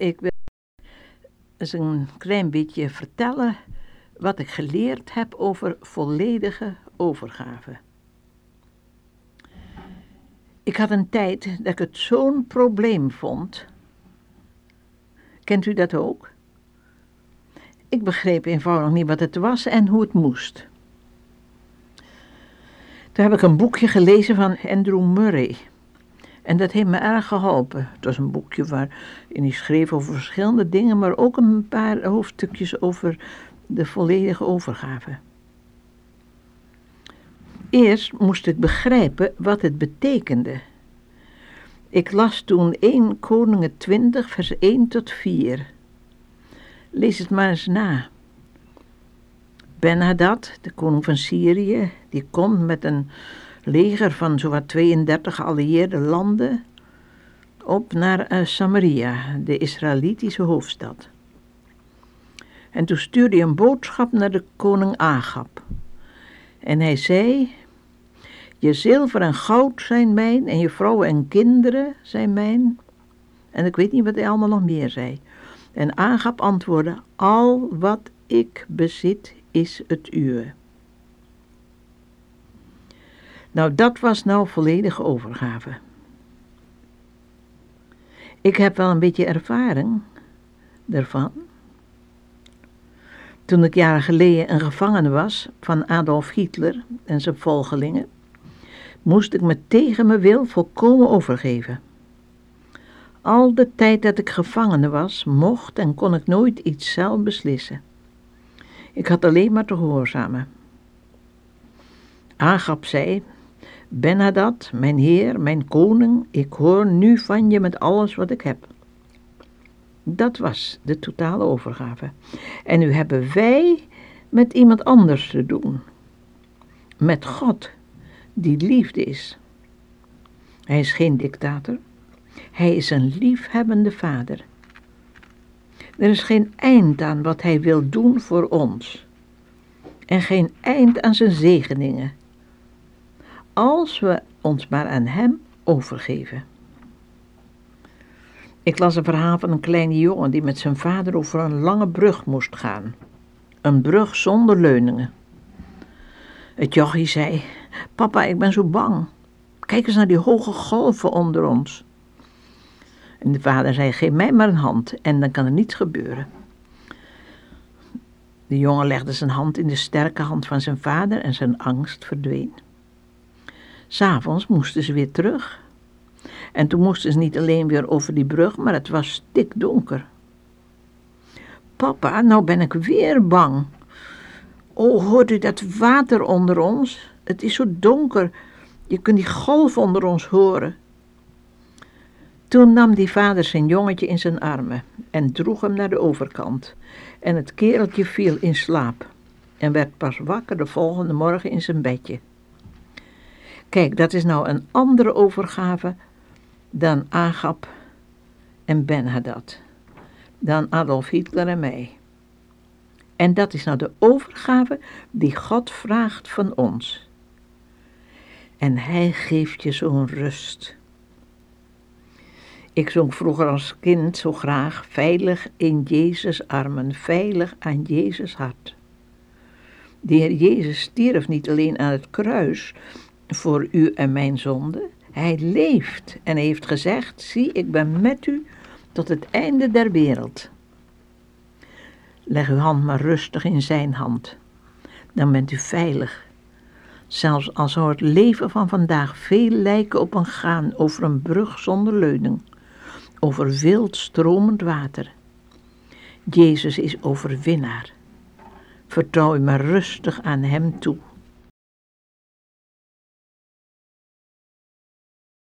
Ik wil eens een klein beetje vertellen wat ik geleerd heb over volledige overgave. Ik had een tijd dat ik het zo'n probleem vond. Kent u dat ook? Ik begreep eenvoudig niet wat het was en hoe het moest. Toen heb ik een boekje gelezen van Andrew Murray. En dat heeft me erg geholpen. Het was een boekje waarin hij schreef over verschillende dingen, maar ook een paar hoofdstukjes over de volledige overgave. Eerst moest ik begrijpen wat het betekende. Ik las toen 1 Koningen 20, vers 1 tot 4. Lees het maar eens na. Ben-Hadad, de koning van Syrië, die komt met een leger van zowat 32 geallieerde landen op naar uh, Samaria, de Israëlitische hoofdstad. En toen stuurde hij een boodschap naar de koning Agab. En hij zei: Je zilver en goud zijn mijn, en je vrouwen en kinderen zijn mijn. En ik weet niet wat hij allemaal nog meer zei. En Agab antwoordde: Al wat ik bezit is het uwe. Nou, dat was nou volledige overgave. Ik heb wel een beetje ervaring daarvan. Toen ik jaren geleden een gevangene was van Adolf Hitler en zijn volgelingen, moest ik me tegen mijn wil volkomen overgeven. Al de tijd dat ik gevangene was, mocht en kon ik nooit iets zelf beslissen. Ik had alleen maar te gehoorzamen. Agap zei Benadad, mijn heer, mijn koning, ik hoor nu van je met alles wat ik heb. Dat was de totale overgave. En nu hebben wij met iemand anders te doen. Met God, die liefde is. Hij is geen dictator. Hij is een liefhebbende vader. Er is geen eind aan wat hij wil doen voor ons. En geen eind aan zijn zegeningen als we ons maar aan Hem overgeven. Ik las een verhaal van een kleine jongen die met zijn vader over een lange brug moest gaan. Een brug zonder leuningen. Het jochie zei: Papa, ik ben zo bang. Kijk eens naar die hoge golven onder ons. En de vader zei: Geef mij maar een hand en dan kan er niets gebeuren. De jongen legde zijn hand in de sterke hand van zijn vader en zijn angst verdween. S'avonds moesten ze weer terug. En toen moesten ze niet alleen weer over die brug, maar het was stikdonker. Papa, nou ben ik weer bang. Oh, hoort u dat water onder ons? Het is zo donker. Je kunt die golf onder ons horen. Toen nam die vader zijn jongetje in zijn armen en droeg hem naar de overkant. En het kereltje viel in slaap en werd pas wakker de volgende morgen in zijn bedje. Kijk, dat is nou een andere overgave dan Agap en Ben-Hadad, dan Adolf Hitler en mij. En dat is nou de overgave die God vraagt van ons. En Hij geeft je zo'n rust. Ik zong vroeger als kind zo graag veilig in Jezus' armen, veilig aan Jezus hart. De Heer Jezus stierf niet alleen aan het kruis, voor u en mijn zonde. Hij leeft en heeft gezegd: Zie, ik ben met u tot het einde der wereld. Leg uw hand maar rustig in zijn hand. Dan bent u veilig. Zelfs al zou het leven van vandaag veel lijken op een gaan over een brug zonder leuning, over wild stromend water. Jezus is overwinnaar. Vertrouw u maar rustig aan Hem toe.